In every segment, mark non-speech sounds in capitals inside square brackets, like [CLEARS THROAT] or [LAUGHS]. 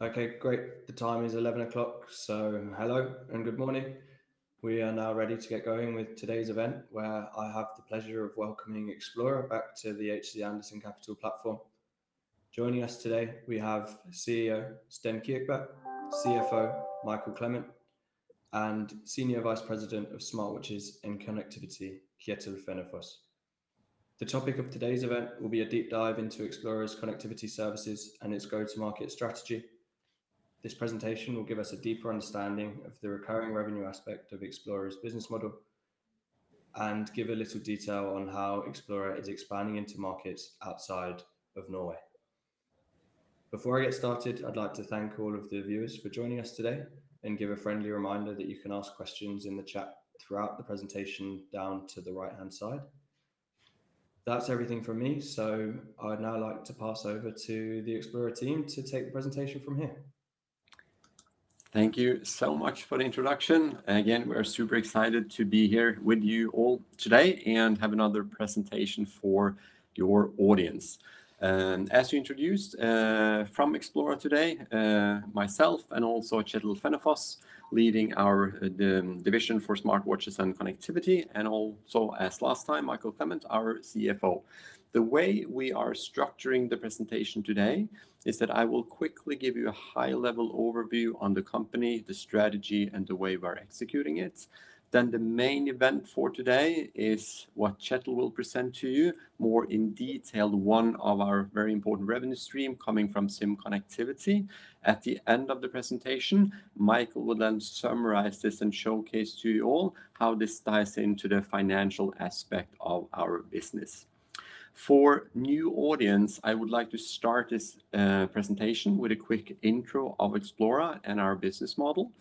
Okay, great. The time is 11 o'clock, so hello and good morning. We are now ready to get going with today's event, where I have the pleasure of welcoming Xplora back to the HC Andersen Capital platform. Joining us today, we have CEO Sten Kirkbak, CFO Michael Clement, and Senior Vice President of Smartwatches and Connectivity, Kjetil Fennefoss. The topic of today's event will be a deep dive into Xplora's connectivity services and its go-to-market strategy. This presentation will give us a deeper understanding of the recurring revenue aspect of Xplora's business model and give a little detail on how Xplora is expanding into markets outside of Norway. Before I get started, I'd like to thank all of the viewers for joining us today and give a friendly reminder that you can ask questions in the chat throughout the presentation down to the right-hand side. That's everything from me, so I'd now like to pass over to the Xplora team to take the presentation from here. Thank you so much for the introduction. Again, we're super excited to be here with you all today and have another presentation for your audience. Um, as you introduced, uh, from Xplora today, uh, myself and also Kjetil Fennefoss leading our uh, division for smartwatches and connectivity, and also, as last time, Michael Clement, our CFO. The way we are structuring the presentation today is that I will quickly give you a high-level overview on the company, the strategy, and the way we're executing it. Then the main event for today is what Kjetil will present to you more in detail, one of our very important revenue stream coming from SIM connectivity. At the end of the presentation, Michael will then summarize this and showcase to you all how this ties into the financial aspect of our business. For new audience, I would like to start this uh, presentation with a quick intro of Xplora and our business model.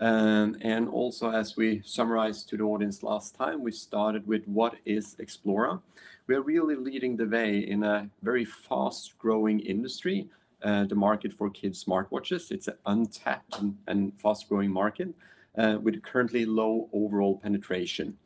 Um, and also, as we summarized to the audience last time, we started with what is Xplora. We are really leading the way in a very fast-growing industry, uh, the market for kids' smartwatches. It's an untapped and fast-growing market uh, with currently low overall penetration.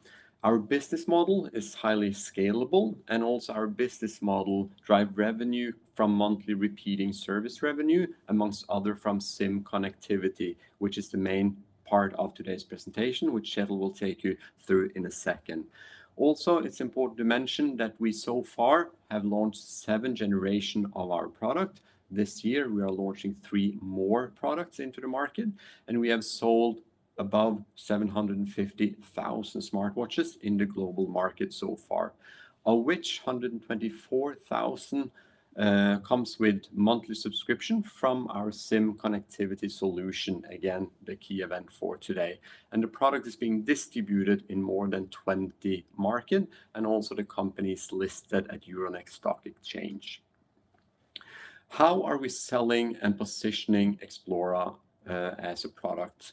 Our business model is highly scalable, and also our business model drives revenue from monthly repeating service revenue, among other from SIM connectivity, which is the main part of today's presentation, which Kjetil will take you through in a second. Also, it's important to mention that we so far have launched seven generations of our product. This year, we are launching three more products into the market, and we have sold above 750,000 smartwatches in the global market so far, of which 124,000 uh, comes with monthly subscription from our SIM connectivity solution, again, the key event for today. And the product is being distributed in more than 20 markets, and also the company is listed at Euronext Stock Exchange. How are we selling and positioning Xplora uh, as a product?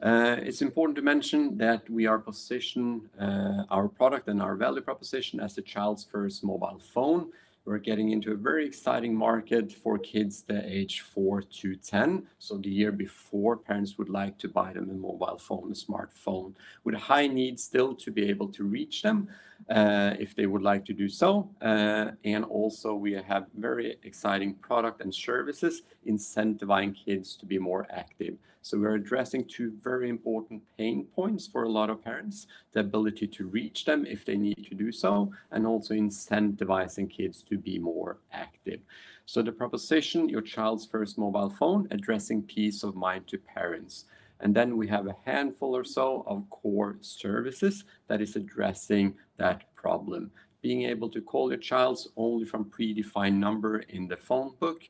Uh, it's important to mention that we are positioning uh, our product and our value proposition as a child's first mobile phone. We're getting into a very exciting market for kids the age four to 10, so the year before parents would like to buy them a mobile phone, a smartphone, with a high need still to be able to reach them Uh, if they would like to do so. Uh, and also, we have very exciting product and services incentivizing kids to be more active. So we're addressing two very important pain points for a lot of parents: the ability to reach them if they need to do so, and also incentivizing kids to be more active. So the proposition, your child's first mobile phone, addressing peace of mind to parents. And then we have a handful or so of core services that is addressing that problem: being able to call your child only from predefined number in the phone book,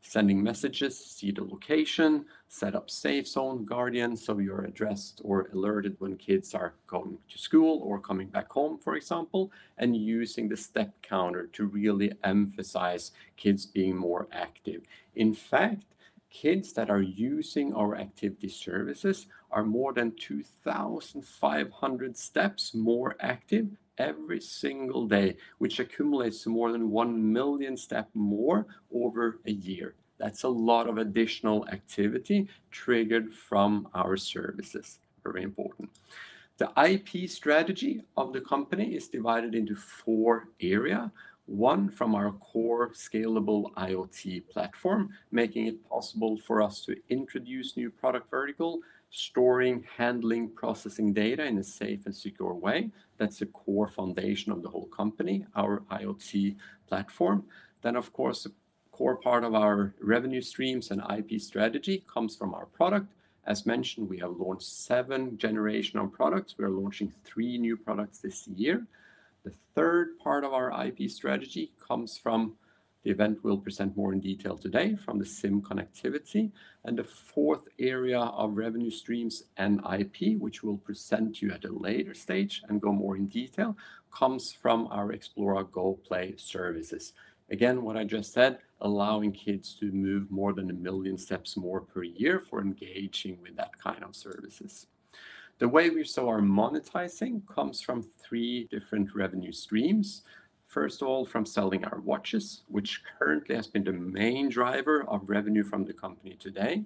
sending messages, see the location, set up Safe Zone Guardian so you're addressed or alerted when kids are going to school or coming back home, for example, and using the step counter to really emphasize kids being more active. In fact, kids that are using our activity services are more than 2,500 steps more active every single day, which accumulates to more than 1 million steps more over a year. That's a lot of additional activity triggered from our services. Very important. The IP strategy of the company is divided into four areas. One, from our core scalable IoT platform, making it possible for us to introduce new product vertical, storing, handling, processing data in a safe and secure way. That's the core foundation of the whole company, our IoT platform. Then, of course, a core part of our revenue streams and IP strategy comes from our product. As mentioned, we have launched seven generational products. We are launching three new products this year. The third part of our IP strategy comes from the event we'll present more in detail today from the SIM connectivity. And the fourth area of revenue streams and IP, which we'll present to you at a later stage and go more in detail, comes from our Xplora GoPlay services. Again, what I just said, allowing kids to move more than a million steps more per year for engaging with that kind of services. The way we saw our monetizing comes from three different revenue streams. First of all, from selling our watches, which currently has been the main driver of revenue from the company today.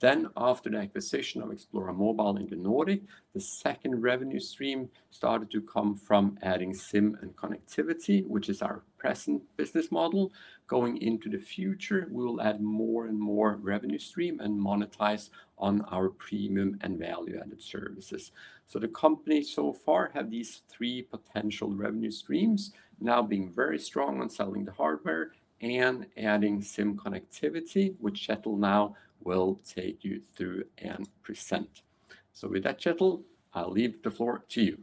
Then, after the acquisition of Xplora Mobile in the Nordic, the second revenue stream started to come from adding SIM and connectivity, which is our present business model. Going into the future, we will add more and more revenue stream and monetize on our premium and value-added services. So the company so far have these three potential revenue streams, now being very strong on selling the hardware and adding SIM connectivity, which Kjetil now will take you through and present. So with that, Kjetil, I'll leave the floor to you.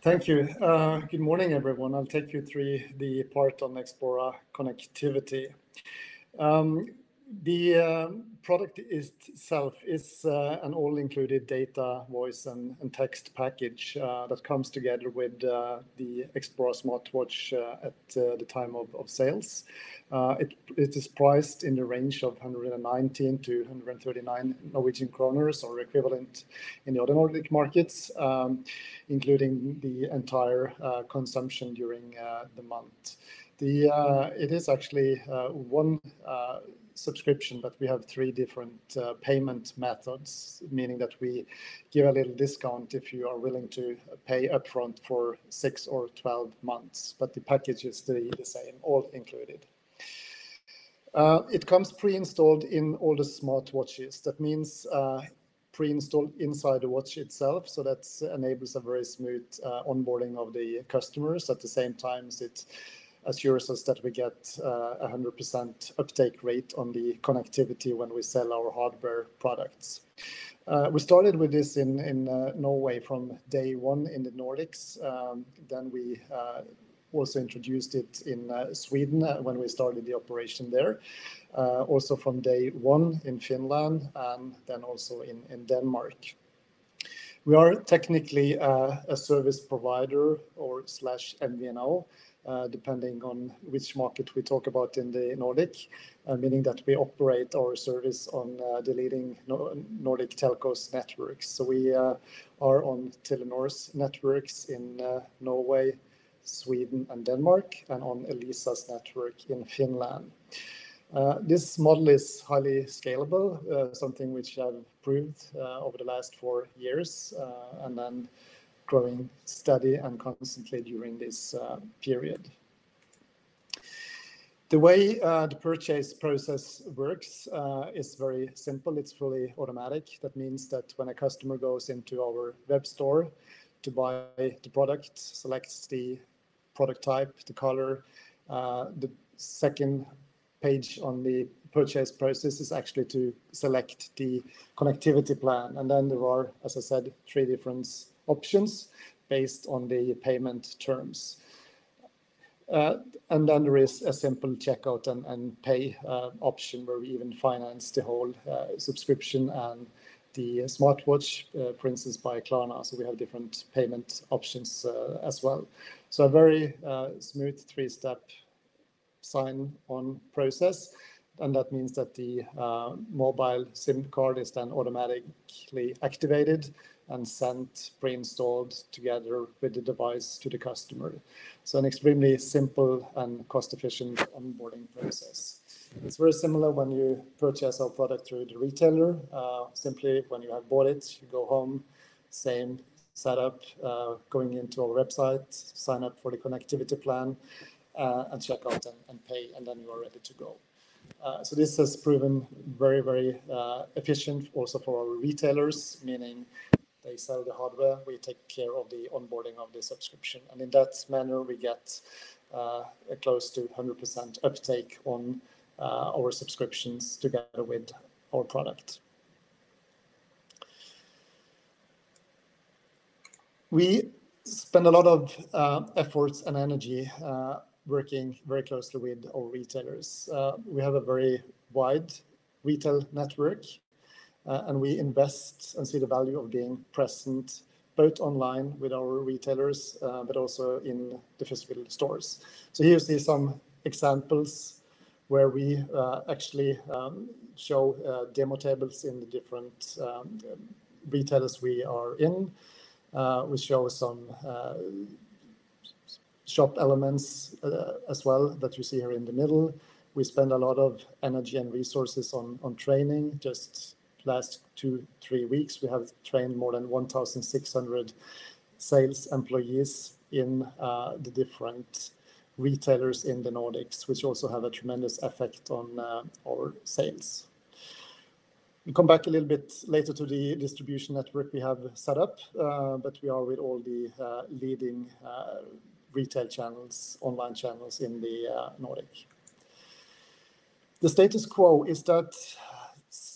Thank you. Uh, good morning, everyone. I'll take you through the part on Xplora Connectivity. Um, The um, product itself is uh, an all-included data, voice, and text package uh, that comes together with uh, the Xplora smartwatch at the time of sales. It is priced in the range of 119 to 139 Norwegian kroner, or equivalent in the other Nordic markets, um, including the entire consumption during the month. It is actually one subscription, but we have three different uh, payment methods, meaning that we give a little discount if you are willing to pay upfront for six or 12 months, but the package is the the same, all included. Uh, it comes pre-installed in all the smartwatches. That means uh, pre-installed inside the watch itself, so that enables a very smooth onboarding of the customers. At the same time, it assures us that we get uh, a 100% uptake rate on the connectivity when we sell our hardware products. Uh, we started with this in uh, Norway from day one in the Nordics. Um, then we also introduced it in Sweden when we started the operation there. Also from day one in Finland, and then also in Denmark. We are technically a service provider or slash MVNO, Uh, depending on which market we talk about in the Nordic, uh, meaning that we operate our service on uh, the leading Nordic telcos networks. So we are on Telenor's networks in Norway, Sweden, and Denmark, and on Elisa's network in Finland. This model is highly scalable, something which I've proved over the last four years, growing steady and constantly during this uh, period. The way uh, the purchase process works uh, is very simple. It's fully automatic. That means that when a customer goes into our web store to buy the product, selects the product type, the color, the second page on the purchase process is actually to select the connectivity plan. And then there are, as I said, three different options based on the payment terms. Uh, and then there is a simple checkout and pay uh, option where we even finance the whole uh, subscription and the smartwatch, for instance, by Klarna. So we have different payment options as well. So a very smooth three-step sign-on process. And that means that the mobile SIM card is then automatically activated and sent pre-installed together with the device to the customer. So an extremely simple and cost-efficient onboarding process. It's very similar when you purchase our product through the retailer. Uh, simply, when you have bought it, you go home, same setup, uh, going into our website, sign up for the connectivity plan, uh, and check out and pay, and then you are ready to go. So this has proven very, very efficient also for our retailers, meaning they sell the hardware, we take care of the onboarding of the subscription. And in that manner, we get uh, a close to 100% uptake on uh, our subscriptions together with our product. We spend a lot of uh, efforts and energy working very closely with our retailers. We have a very wide retail network, Uh, and we invest and see the value of being present both online with our retailers, uh, but also in the physical stores. So here you see some examples where we uh, actually um, show demo tables in the different um, retailers we are in. We show some shop elements as well that you see here in the middle. We spend a lot of energy and resources on training. Just last two, three weeks, we have trained more than 1,600 sales employees in uh, the different retailers in the Nordics, which also have a tremendous effect on uh, our sales. We'll come back a little bit later to the distribution network we have set up, uh, but we are with all the leading retail channels, online channels in the Nordic. The status quo is that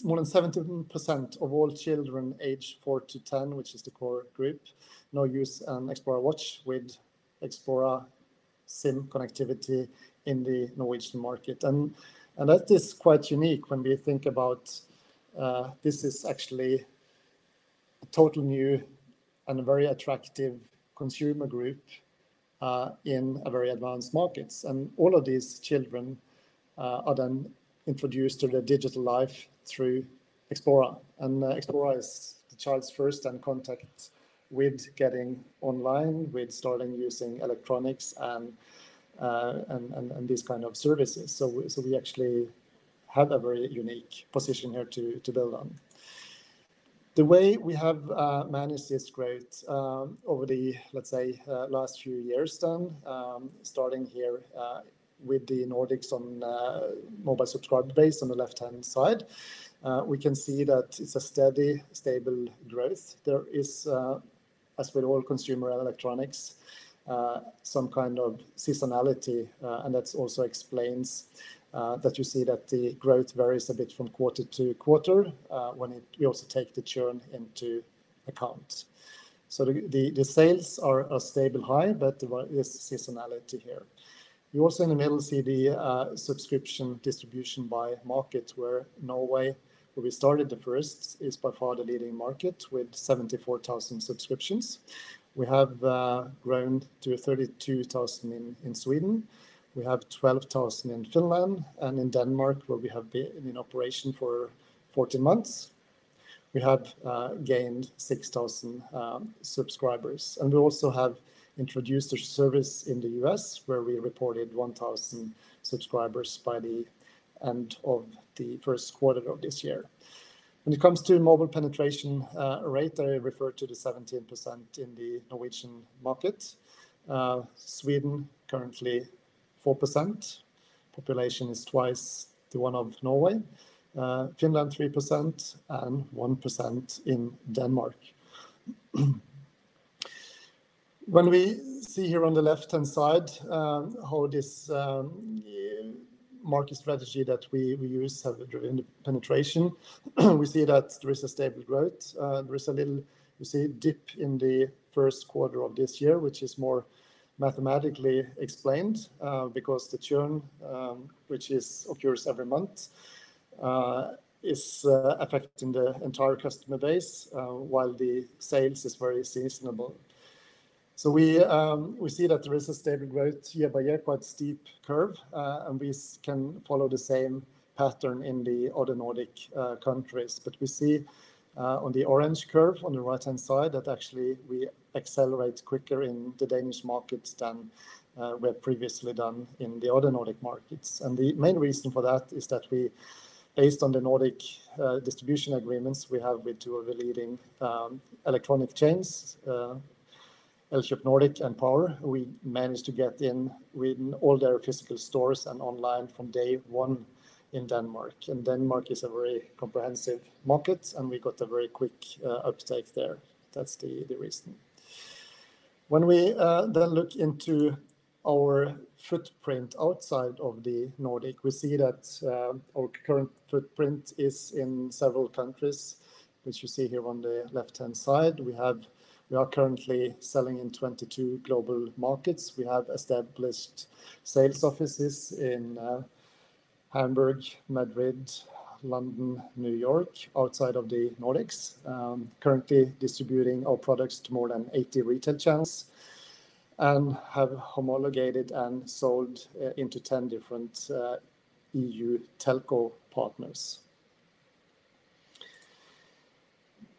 more than 70% of all children aged 4 to 10, which is the core group, now use an Xplora Watch with Xplora SIM connectivity in the Norwegian market. And and that is quite unique when we think about uh, this is actually a total new and a very attractive consumer group uh, in a very advanced markets. And all of these children uh, are then introduced to the digital life through Xplora. And uh, Xplora is the child's first and contact with getting online, with starting using electronics and uh, and and and, these kind of services. So so we actually have a very unique position here to build on. The way we have uh, managed this growth um, over the, let's say, last few years then, um, starting here with the Nordics on uh, mobile subscriber base on the left-hand side, uh, we can see that it's a steady, stable growth. There is, uh, as with all consumer electronics, some kind of seasonality, and that also explains that you see that the growth varies a bit from quarter to quarter when we also take the churn into account. So the sales are a stable high, but there is seasonality here. You also in the middle see the uh, subscription distribution by market, where Norway, where we started the first, is by far the leading market with 74,000 subscriptions. We have uh, grown to 32,000 in Sweden. We have 12,000 in Finland, and in Denmark, where we have been in operation for 14 months, we have uh, gained 6,000 um, subscribers. And we also have introduced a service in the U.S., where we reported 1,000 subscribers by the end of the first quarter of this year. When it comes to mobile penetration uh, rate, I refer to the 17% in the Norwegian market. Uh, Sweden, currently 4%. Population is twice the one of Norway. Uh, Finland, 3%, and 1% in Denmark. [CLEARS THROAT] When we see here on the left-hand side um, how this um, market strategy that we use have driven the penetration, [CLEARS THROAT] we see that there is a stable growth. Uh, there is a little, you see, dip in the first quarter of this year, which is more mathematically explained uh, because the churn, um, which is occurs every month, uh, is affecting the entire customer base, while the sales is very seasonal. So um, we see that there is a stable growth year by year, quite steep curve, uh, and we can follow the same pattern in the other Nordic uh, countries. But we see uh, on the orange curve on the right-hand side that actually we accelerate quicker in the Danish markets than we have previously done in the other Nordic markets. And the main reason for that is that we, based on the Nordic distribution agreements we have with two of the leading um, electronic chains, Elkjøp Nordic and Power, we managed to get in with all their physical stores and online from day one in Denmark. And Denmark is a very comprehensive market, and we got a very quick uh, uptake there. That's the reason. When we uh, then look into our footprint outside of the Nordic, we see that uh, our current footprint is in several countries, which you see here on the left-hand side. We are currently selling in 22 global markets. We have established sales offices in uh, Hamburg, Madrid, London, New York, outside of the Nordics, um, currently distributing our products to more than 80 retail channels and have homologated and sold uh, into 10 different uh, EU telco partners.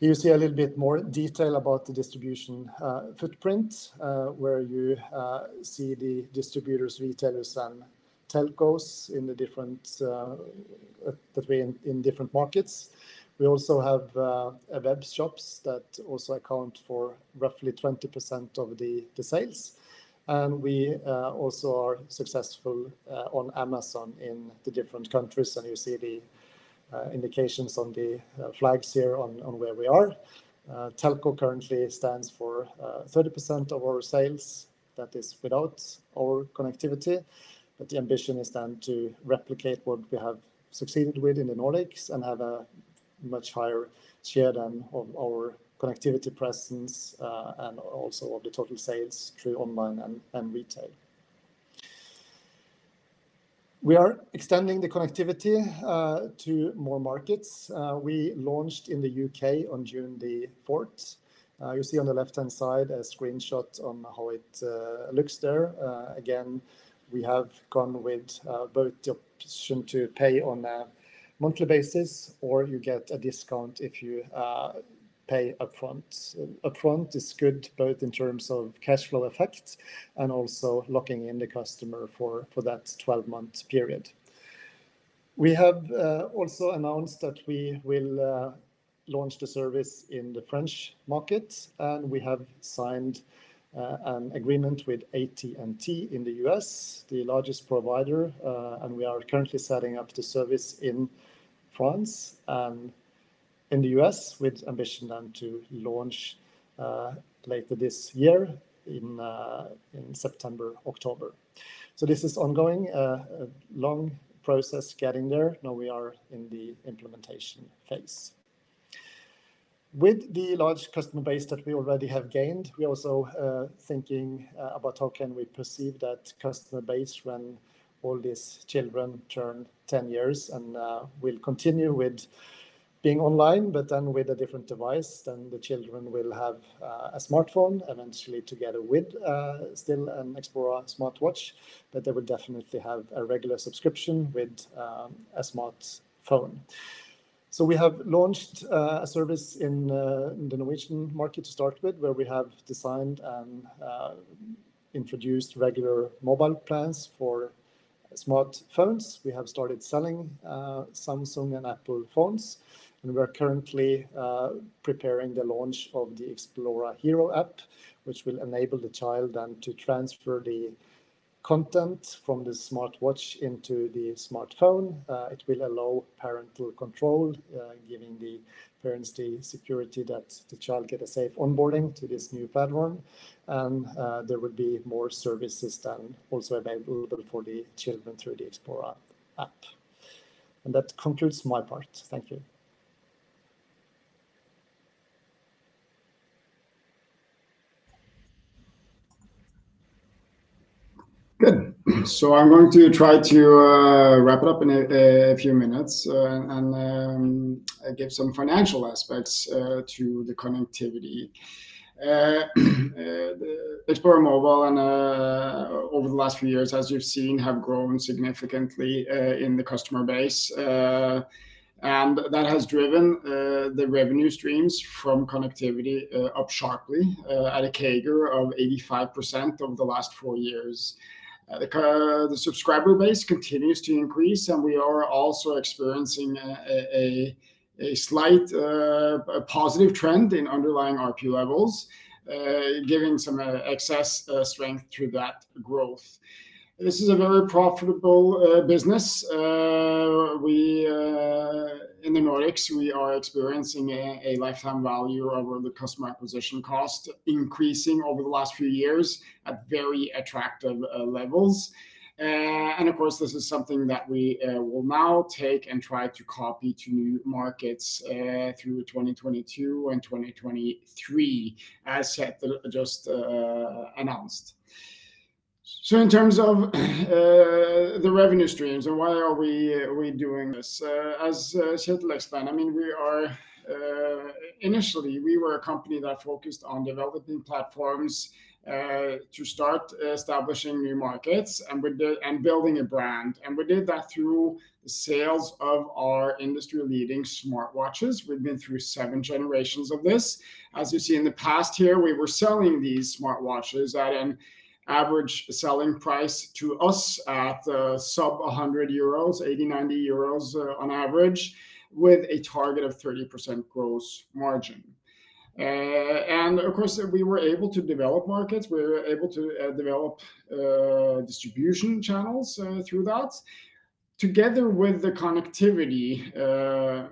You see a little bit more detail about the distribution uh, footprint, uh, where you uh, see the distributors, retailers, and telcos in the different that we in different markets. We also have web shops that also account for roughly 20% of the sales. And we also are successful on Amazon in the different countries. And you see the Uh, indications on the uh, flags here on where we are. Uh, telco currently stands for 30% of our sales. That is without our connectivity. But the ambition is then to replicate what we have succeeded with in the Nordics and have a much higher share than of our connectivity presence and also of the total sales through online and retail. We are extending the connectivity uh, to more markets. Uh, we launched in the U.K. on June the 4th. Uh, you see on the left-hand side a screenshot on how it looks there. Again, we have gone with both the option to pay on a monthly basis or you get a discount if you pay upfront. Upfront is good both in terms of cash flow effect and also locking in the customer for that 12-month period. We have uh, also announced that we will uh, launch the service in the French market, and we have signed uh, an agreement with AT&T in the U.S., the largest provider, and we are currently setting up the service in France and in the U.S. with ambition then to launch uh, later this year uh, in September, October. So this is ongoing, uh, a long process getting there. Now we are in the implementation phase. With the large customer base that we already have gained, we are also thinking about how can we perceive that customer base when all these children turn 10 years and will continue with being online, but then with a different device. Then the children will have uh, a smartphone eventually together with uh, still an Xplora smartwatch, but they will definitely have a regular subscription with um, a smartphone. So we have launched uh, a service in the Norwegian market to start with, where we have designed and introduced regular mobile plans for smartphones. We have started selling Samsung and Apple phones, and we are currently uh, preparing the launch of the Xplora Hero app, which will enable the child then to transfer the content from the smartwatch into the smartphone. Uh, it will allow parental control, uh, giving the parents the security that the child gets a safe onboarding to this new platform. And there will be more services then also available for the children through the Xplora app. And that concludes my part. Thank you. Good. [CLEARS THROAT] So I'm going to try to uh, wrap it up in a few minutes uh, and um, give some financial aspects uh, to the connectivity. [CLEARS THROAT] Xplora Mobile and over the last few years, as you've seen, have grown significantly in the customer base. And that has driven the revenue streams from connectivity up sharply at a CAGR of 85% over the last four years. Uh, the the subscriber base continues to increase, and we are also experiencing a a slight uh, positive trend in underlying RPU levels. Uh, giving some excess strength to that growth. This is a very profitable uh, business. Uh, we uh, in the Nordics, we are experiencing a lifetime value over the customer acquisition cost, increasing over the last few years at very attractive levels. And of course, this is something that we will now take and try to copy to new markets through 2022 and 2023, as Kjetil just announced. So in terms of [CLEARS THROAT] uh, the revenue streams and why are we uh, doing this? Uh, as Kjetil explained, I mean, we are initially, we were a company that focused on developing platforms to start establishing new markets and building a brand. And we did that through the sales of our industry-leading smartwatches. We've been through seven generations of this. As you see in the past here, we were selling these smartwatches at an average selling price to us at uh, sub 100 euros, 80-90 euros uh, on average, with a target of 30% gross margin. Uh, and of course, we were able to develop markets. We were able to develop distribution channels through that. Together with the connectivity uh,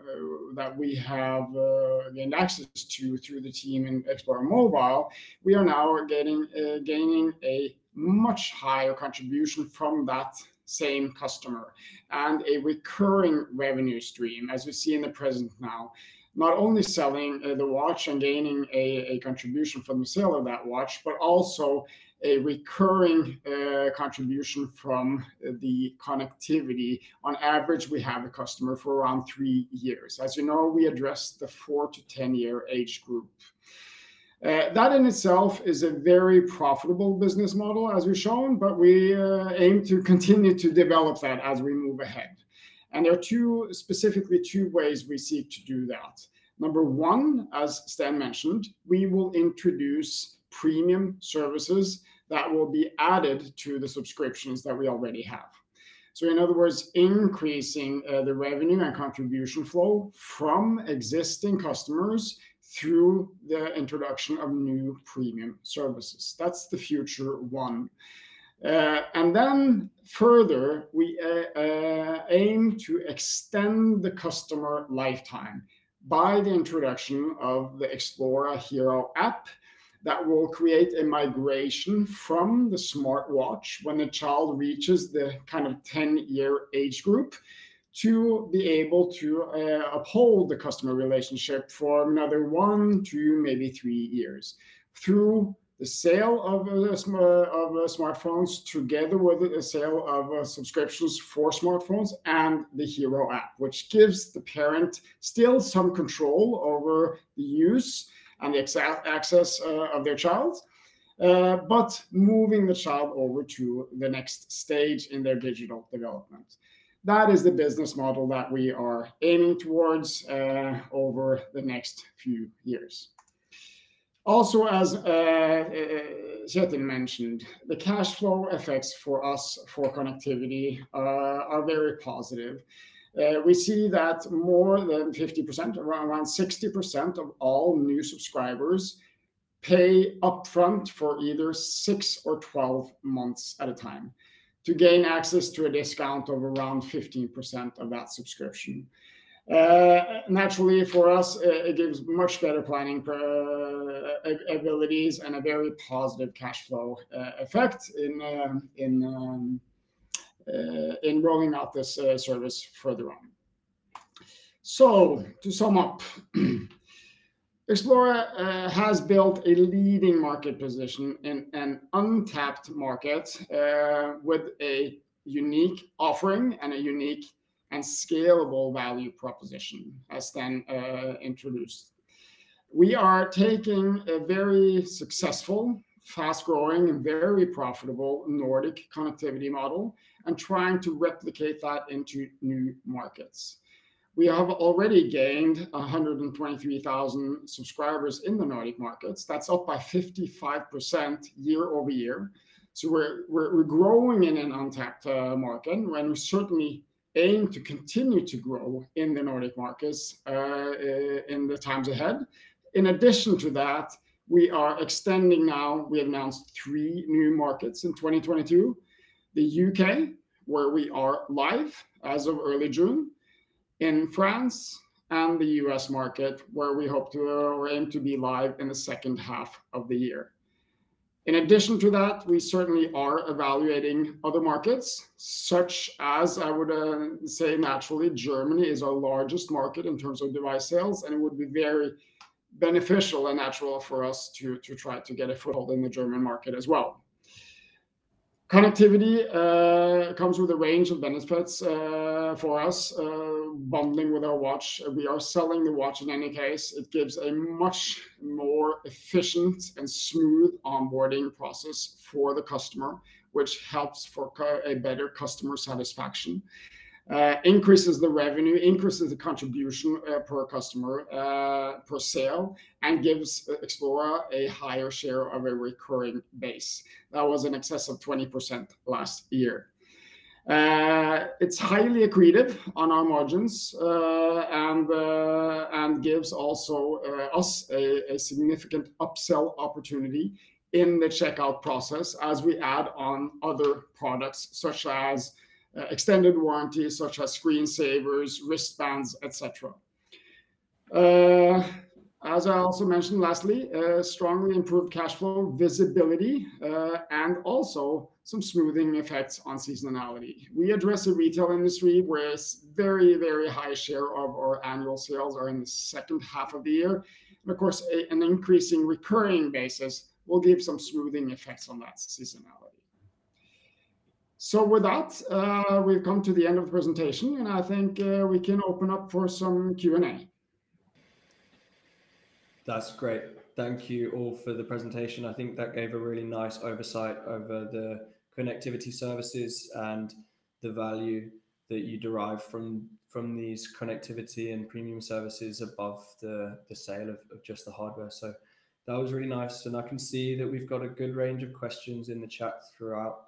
that we have uh, gained access to through the team in Xplora Mobile, we are now getting uh, gaining a much higher contribution from that same customer and a recurring revenue stream, as we see in the present now. Not only selling the watch and gaining a contribution from the sale of that watch, but also a recurring uh, contribution from the connectivity. On average, we have a customer for around three years. As you know, we address the four to 10-year age group. Uh, that in itself is a very profitable business model, as we've shown, but we uh, aim to continue to develop that as we move ahead. And there are two specifically two ways we seek to do that. Number one, as Sten mentioned, we will introduce premium services that will be added to the subscriptions that we already have. So in other words, increasing uh, the revenue and contribution flow from existing customers through the introduction of new premium services. That's the future one. Uh, and then further, we uh, aim to extend the customer lifetime by the introduction of the Xplora Hero app that will create a migration from the smartwatch when the child reaches the kind of 10-year age group to be able to uh, uphold the customer relationship for another one to maybe three years. Through the sale of uh, uh, smartphones together with the sale of subscriptions for smartphones and the Hero app, which gives the parent still some control over the use and the access uh, of their child, uh, but moving the child over to the next stage in their digital development. That is the business model that we are aiming towards uh, over the next few years. Also, as Kjetil mentioned, the cash flow effects for us for connectivity are very positive. Uh, we see that more than 50%, around 60% of all new subscribers pay upfront for either six or 12 months at a time to gain access to a discount of around 15% of that subscription. Uh, naturally, for us, uh, it gives much better planning abilities and a very positive cash flow effect in um, um, Uh, rolling out this uh, service further on. So to sum up, [CLEARS THROAT] Xplora uh, has built a leading market position in an untapped market with a unique offering and a unique and scalable value proposition, as Sten introduced. We are taking a very successful, fast-growing, and very profitable Nordic connectivity model and trying to replicate that into new markets. We have already gained 123,000 subscribers in the Nordic markets. That's up by 55% year-over-year. So we're growing in an untapped uh, market, and we certainly aim to continue to grow in the Nordic markets uh, uh, in the times ahead. In addition to that, we are extending now. We announced three new markets in 2022. The U.K., where we are live as of early June, in France, and the U.S. market, where we hope to or aim to be live in the second half of the year. In addition to that, we certainly are evaluating other markets, such as, I would uh, say naturally, Germany is our largest market in terms of device sales, and it would be very beneficial and natural for us to to try to get a foothold in the German market as well. Connectivity uh, comes with a range of benefits uh, for us, uh, bundling with our watch. We are selling the watch in any case. It gives a much more efficient and smooth onboarding process for the customer, which helps for a better customer satisfaction. Uh, increases the revenue, increases the contribution uh, per customer uh, per sale, and gives Xplora a higher share of a recurring base. That was in excess of 20% last year. It's highly accretive on our margins, and and gives also us a significant upsell opportunity in the checkout process as we add on other products, such as Uh, extended warranties, such as screensavers, wristbands, etc. cetera. Uh, as I also mentioned lastly, uh, strongly improved cash flow visibility, and also some smoothing effects on seasonality. We address a retail industry where very, very high share of our annual sales are in the second half of the year. And of course, an increasing recurring basis will give some smoothing effects on that seasonality. So with that, uh, we've come to the end of the presentation, and I think uh, we can open up for some Q&A. That's great. Thank you all for the presentation. I think that gave a really nice oversight over the connectivity services and the value that you derive from from these connectivity and premium services above the the sale of just the hardware. So that was really nice, and I can see that we've got a good range of questions in the chat throughout.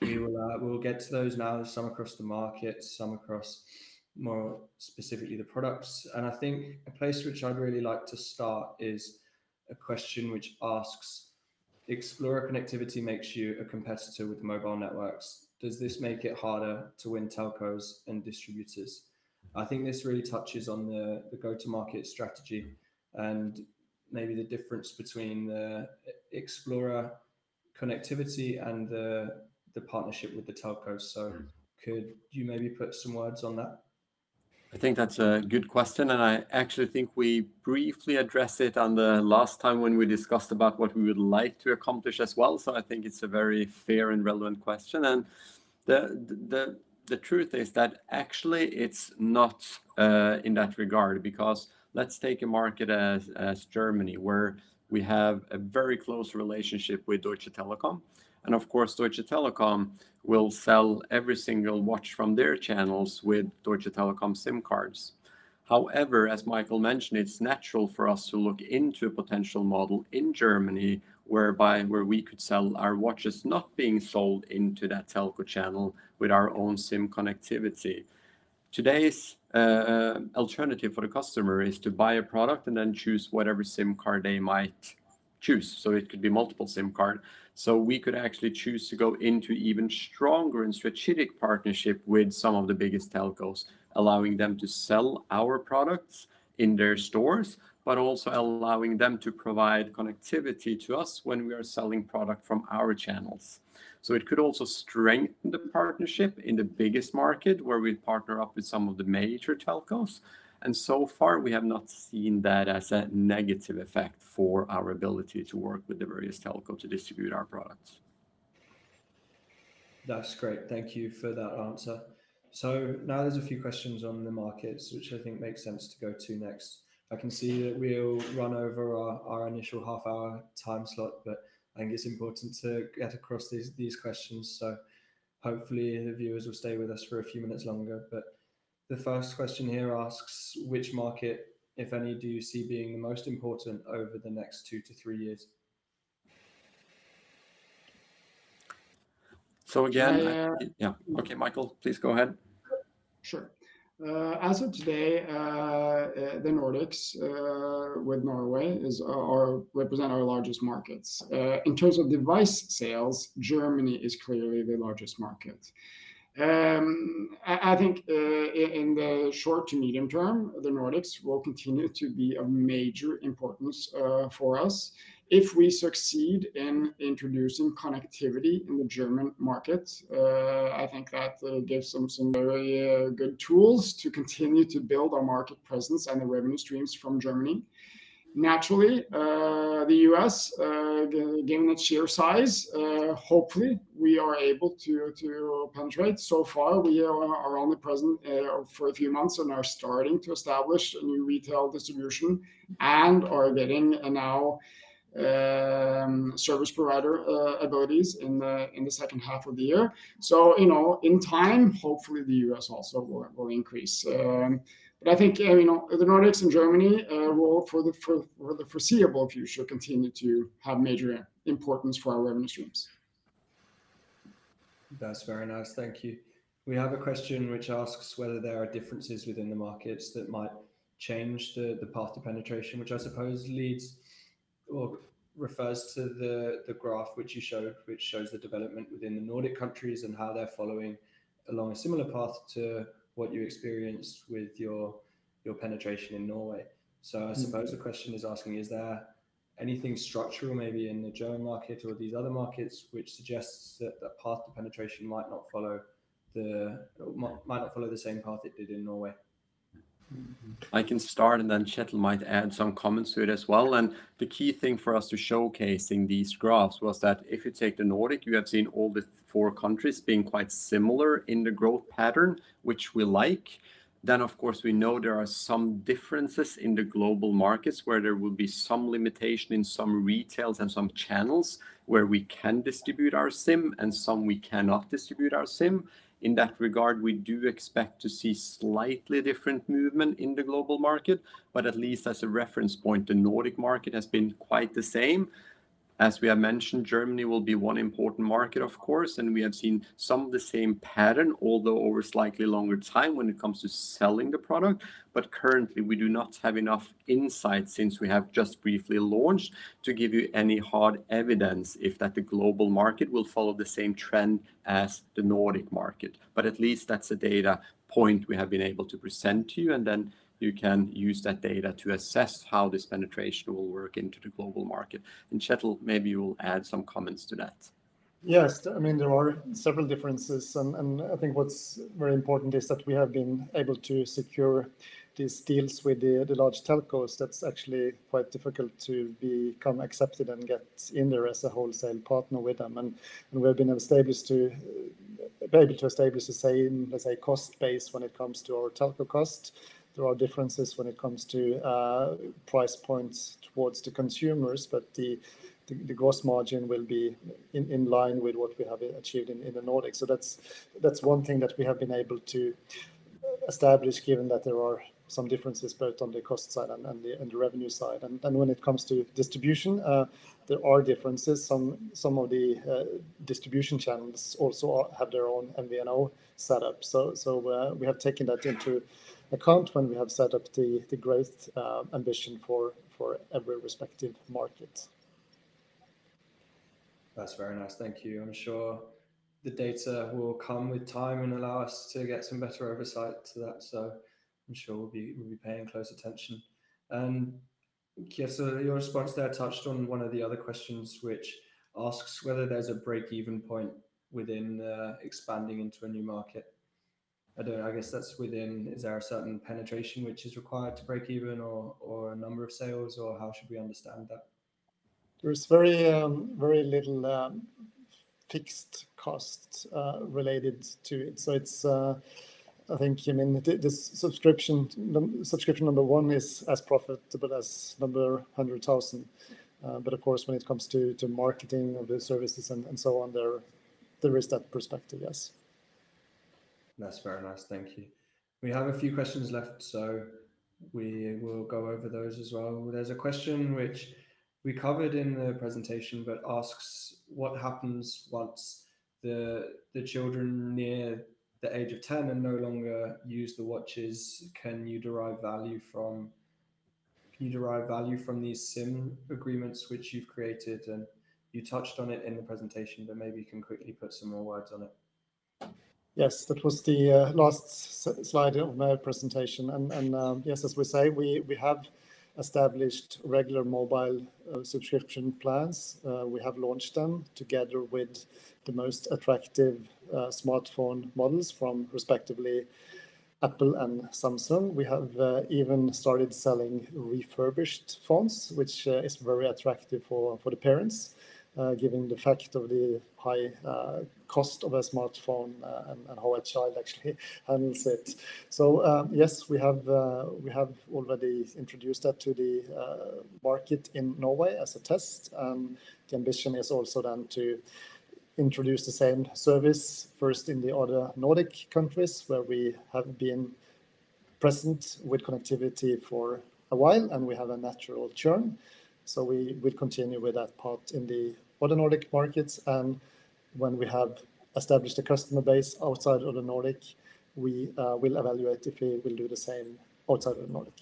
We'll uh, we'll get to those now. Some across the market, some across more specifically the products. And I think a place which I'd really like to start is a question which asks, Xplora connectivity makes you a competitor with mobile networks. Does this make it harder to win telcos and distributors? I think this really touches on the the go-to-market strategy and maybe the difference between the Xplora connectivity and the partnership with the telcos. So hmm. could you maybe put some words on that? I think that's a good question, and I actually think we briefly addressed it on the last time when we discussed about what we would like to accomplish as well. So I think it's a very fair and relevant question. And the the the truth is that actually it's not uh, in that regard, because let's take a market as Germany, where we have a very close relationship with Deutsche Telekom. And of course, Deutsche Telekom will sell every single watch from their channels with Deutsche Telekom SIM cards. However, as Michael mentioned, it's natural for us to look into a potential model in Germany whereby where we could sell our watches not being sold into that telco channel with our own SIM connectivity. Today's uh, alternative for the customer is to buy a product and then choose whatever SIM card they might choose. So it could be multiple SIM card. So we could actually choose to go into even stronger and strategic partnership with some of the biggest telcos, allowing them to sell our products in their stores, but also allowing them to provide connectivity to us when we are selling product from our channels. So it could also strengthen the partnership in the biggest market where we partner up with some of the major telcos. And so far, we have not seen that as a negative effect for our ability to work with the various telco to distribute our products. That's great. Thank you for that answer. So now there's a few questions on the markets, which I think makes sense to go to next. I can see that we'll run over our initial half-hour time slot, but I think it's important to get across these these questions. So hopefully the viewers will stay with us for a few minutes longer. The first question here asks, which market, if any, do you see being the most important over the next two to three years? So again. Yeah. Yeah. Okay, Michael, please go ahead. Sure. Uh, as of today, uh, uh, the Nordics with Norway is our, represent our largest markets. In terms of device sales, Germany is clearly the largest market. Um, I think uh, in the short to medium term, the Nordics will continue to be of major importance uh, for us. If we succeed in introducing connectivity in the German market, uh, I think that gives them some very good tools to continue to build our market presence and the revenue streams from Germany. Naturally, uh, the U.S., uh, given its sheer size, uh, hopefully we are able to to penetrate. So far, we are only present for a few months and are starting to establish a new retail distribution and are getting now um, service provider abilities in the in the second half of the year. So you know, in time, hopefully the U.S. also will increase. Um, I think I mean the Nordics and Germany uh, will, for the for, for, the foreseeable future, continue to have major importance for our revenue streams. That's very nice. Thank you. We have a question which asks whether there are differences within the markets that might change the the path to penetration, which I suppose leads or refers to the, the graph which you showed, which shows the development within the Nordic countries and how they're following along a similar path to what you experienced with your your penetration in Norway. So I mm-hmm. suppose the question is asking, is there anything structural maybe in the German market or these other markets which suggests that that path to penetration might not follow the might not follow the same path it did in Norway? Mm-hmm. I can start, and then Kjetil might add some comments to it as well. And the key thing for us to showcasing these graphs was that if you take the Nordic, you have seen all the four countries being quite similar in the growth pattern, which we like. Then, of course, we know there are some differences in the global markets where there will be some limitation in some retails and some channels where we can distribute our SIM and some we cannot distribute our SIM. In that regard, we do expect to see slightly different movement in the global market, but at least as a reference point, the Nordic market has been quite the same. As we have mentioned, Germany will be one important market, of course, and we have seen some of the same pattern, although over slightly longer time when it comes to selling the product. But currently, we do not have enough insight since we have just briefly launched to give you any hard evidence if that the global market will follow the same trend as the Nordic market. But at least that's a data point we have been able to present to you, and then you can use that data to assess how this penetration will work into the global market. And Kjetil, maybe you will add some comments to that. Yes. I mean, there are several differences, and and I think what's very important is that we have been able to secure these deals with the the large telcos. That's actually quite difficult to become accepted and get in there as a wholesale partner with them. And We have been established to be able to establish the same, let's say, cost base when it comes to our telco cost. There are differences when it comes to uh, price points towards the consumers, but the the gross margin will be in in line with what we have achieved in in the Nordics. So that's that's one thing that we have been able to establish, given that there are some differences both on the cost side and and, the and the revenue side. And, and when it comes to distribution, uh, there are differences. Some some of the uh, distribution channels also have their own MVNO setup. So, we have taken that into account when we have set up the growth uh, ambition for for every respective market. That's very nice. Thank you. I'm sure the data will come with time and allow us to get some better oversight to that. So I'm sure we'll be paying close attention. Um, Kjetil, your response there touched on one of the other questions, which asks whether there's a break-even point within uh, expanding into a new market. I don't. I guess that's within, is there a certain penetration which is required to break even or or a number of sales, or how should we understand that? There's very um, very little um, fixed costs uh, related to it. So it's. Uh, I think you mean the subscription subscription number one is as profitable as number 100,000. Uh, but Of course, when it comes to to marketing of the services and and so on, there there is that perspective, yes. That's very nice. Thank you. We have a few questions left, so we will go over those as well. There's a question which we covered in the presentation but asks what happens once the the children near the age of 10 and no longer use the watches, can you derive value from can you derive value from these sim agreements which you've created? And you touched on it in the presentation, but maybe you can quickly put some more words on it. Yes, that was the uh, last slide of my presentation. And, um, yes, as we say, we, we have established regular mobile uh, subscription plans. Uh, we have launched them together with the most attractive smartphone models from respectively Apple and Samsung. We have even started selling refurbished phones, which is very attractive for, for the parents, given the fact of the high uh, cost of a smartphone uh, and, and, how a child actually [LAUGHS] handles it. So um, yes, we have uh, we have already introduced that to the market in Norway as a test. Um, the ambition is also then to introduce the same service first in the other Nordic countries where we have been present with connectivity for a while and we have a natural churn. So we will continue with that part in the other Nordic markets. And when we have established a customer base outside of the Nordic, we uh, will evaluate if we will do the same outside of the Nordic.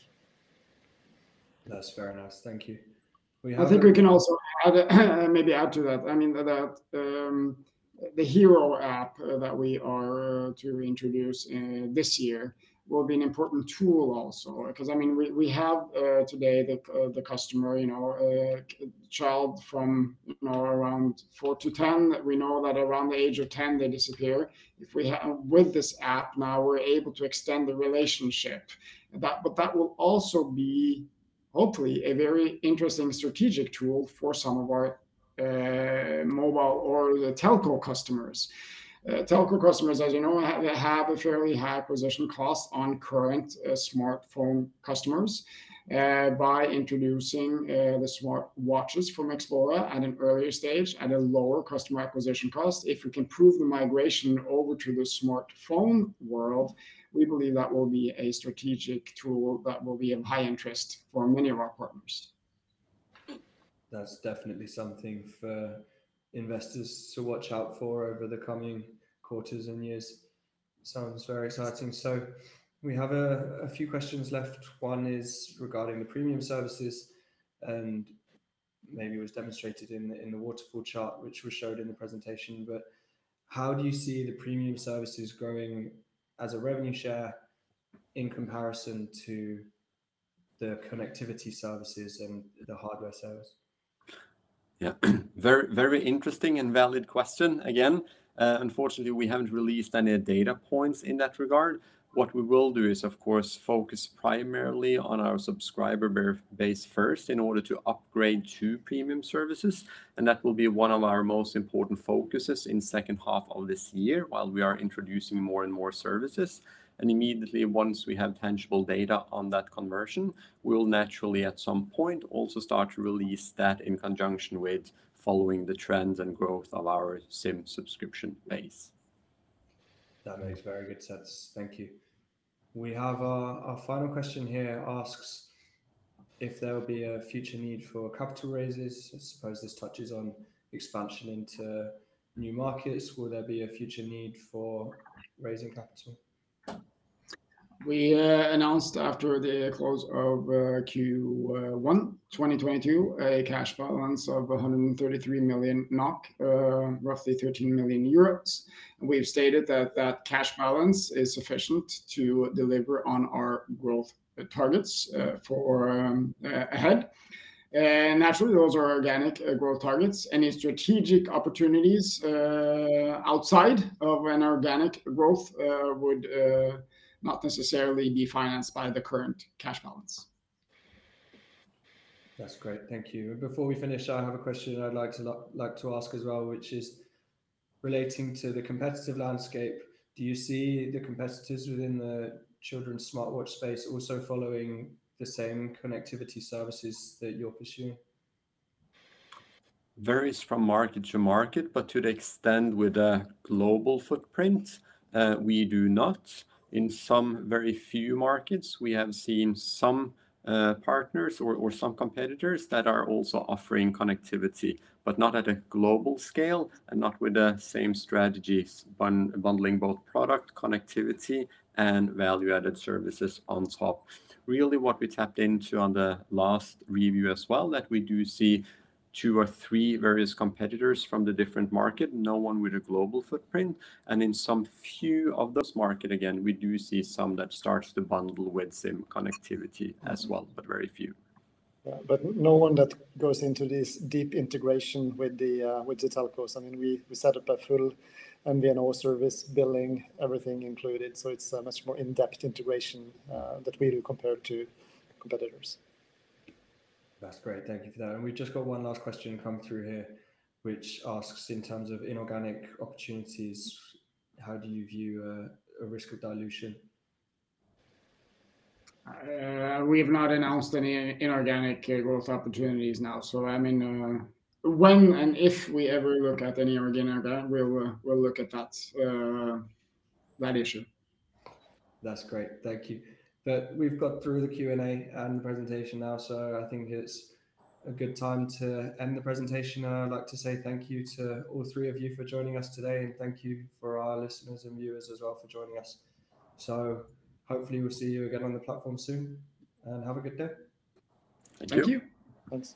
That's very nice. Thank you. I think we can also add, [COUGHS] maybe add to that. I mean that um, the Hero app that we are uh, to introduce uh, this year will be an important tool also because I mean we, we have uh, today the uh, the customer you know uh, child from you know around four to ten we know that around the age of ten they disappear if we have with this app now we're able to extend the relationship that but that will also be hopefully a very interesting strategic tool for some of our uh, mobile or the telco customers. Uh, telco customers, as you know, have, a fairly high acquisition cost on current uh, smartphone customers. Uh, by introducing the smart watches from Xplora at an earlier stage at a lower customer acquisition cost. If we can prove the migration over to the smartphone world, we believe that will be a strategic tool that will be of high interest for many of our partners. That's definitely something for investors to watch out for over the coming quarters and years. Sounds very exciting. So we have a, a few questions left. One is regarding the premium services and maybe was demonstrated in the, in the waterfall chart, which was showed in the presentation, but how do you see the premium services growing as a revenue share in comparison to the connectivity services and the hardware service? Yeah, [CLEARS THROAT] very, very interesting and valid question again. Uh, unfortunately, we haven't released any data points in that regard. What we will do is, of course, focus primarily on our subscriber base first in order to upgrade to premium services. And that will be one of our most important focuses in second half of this year while we are introducing more and more services. And immediately once we have tangible data on that conversion, we'll naturally at some point also start to release that in conjunction with following the trends and growth of our SIM subscription base. That makes very good sense. Thank you. We have our, our final question here asks if there will be a future need for capital raises. I suppose this touches on expansion into new markets. Will there be a future need for raising capital? We uh, announced after the close of uh, Q1 2022 a cash balance of 133 million NOK, uh, roughly 13 million euros. We've stated that that cash balance is sufficient to deliver on our growth targets for um, ahead. And naturally, those are organic growth targets. Any strategic opportunities outside of an organic growth would not necessarily be financed by the current cash balance. That's great. Thank you. Before we finish, I have a question I'd like to like to ask as well, which is relating to the competitive landscape. Do you see the competitors within the children's smartwatch space also following the same connectivity services that you're pursuing? Varies from market to market, but to the extent with a global footprint, uh, we do not. In some very few markets, we have seen some uh, partners or, or some competitors that are also offering connectivity, but not at a global scale and not with the same strategies, bundling both product connectivity and value-added services on top. Really, what we tapped into on the last review as well, that we do see two or three various competitors from the different market, no one with a global footprint. And in some few of those market, again, we do see some that starts to bundle with SIM connectivity as well, but very few. Yeah, but no one that goes into this deep integration with the uh, with the telcos. I mean, we we set up a full MVNO service, billing, everything included. So it's a much more in-depth integration uh, that we do compared to competitors. That's great. Thank you for that. And we've just got one last question come through here, which asks in terms of inorganic opportunities, how do you view uh, a risk of dilution? Uh, we have not announced any inorganic uh, growth opportunities now. So I mean, uh, when and if we ever look at any organic, we'll uh, we'll look at that uh, that issue. That's great. Thank you. But we've got through the Q&A and the presentation now, so I think it's a good time to end the presentation. And I'd like to say thank you to all three of you for joining us today, and thank you for our listeners and viewers as well for joining us. So hopefully we'll see you again on the platform soon, and have a good day. Thank, Thank you. you. Thanks.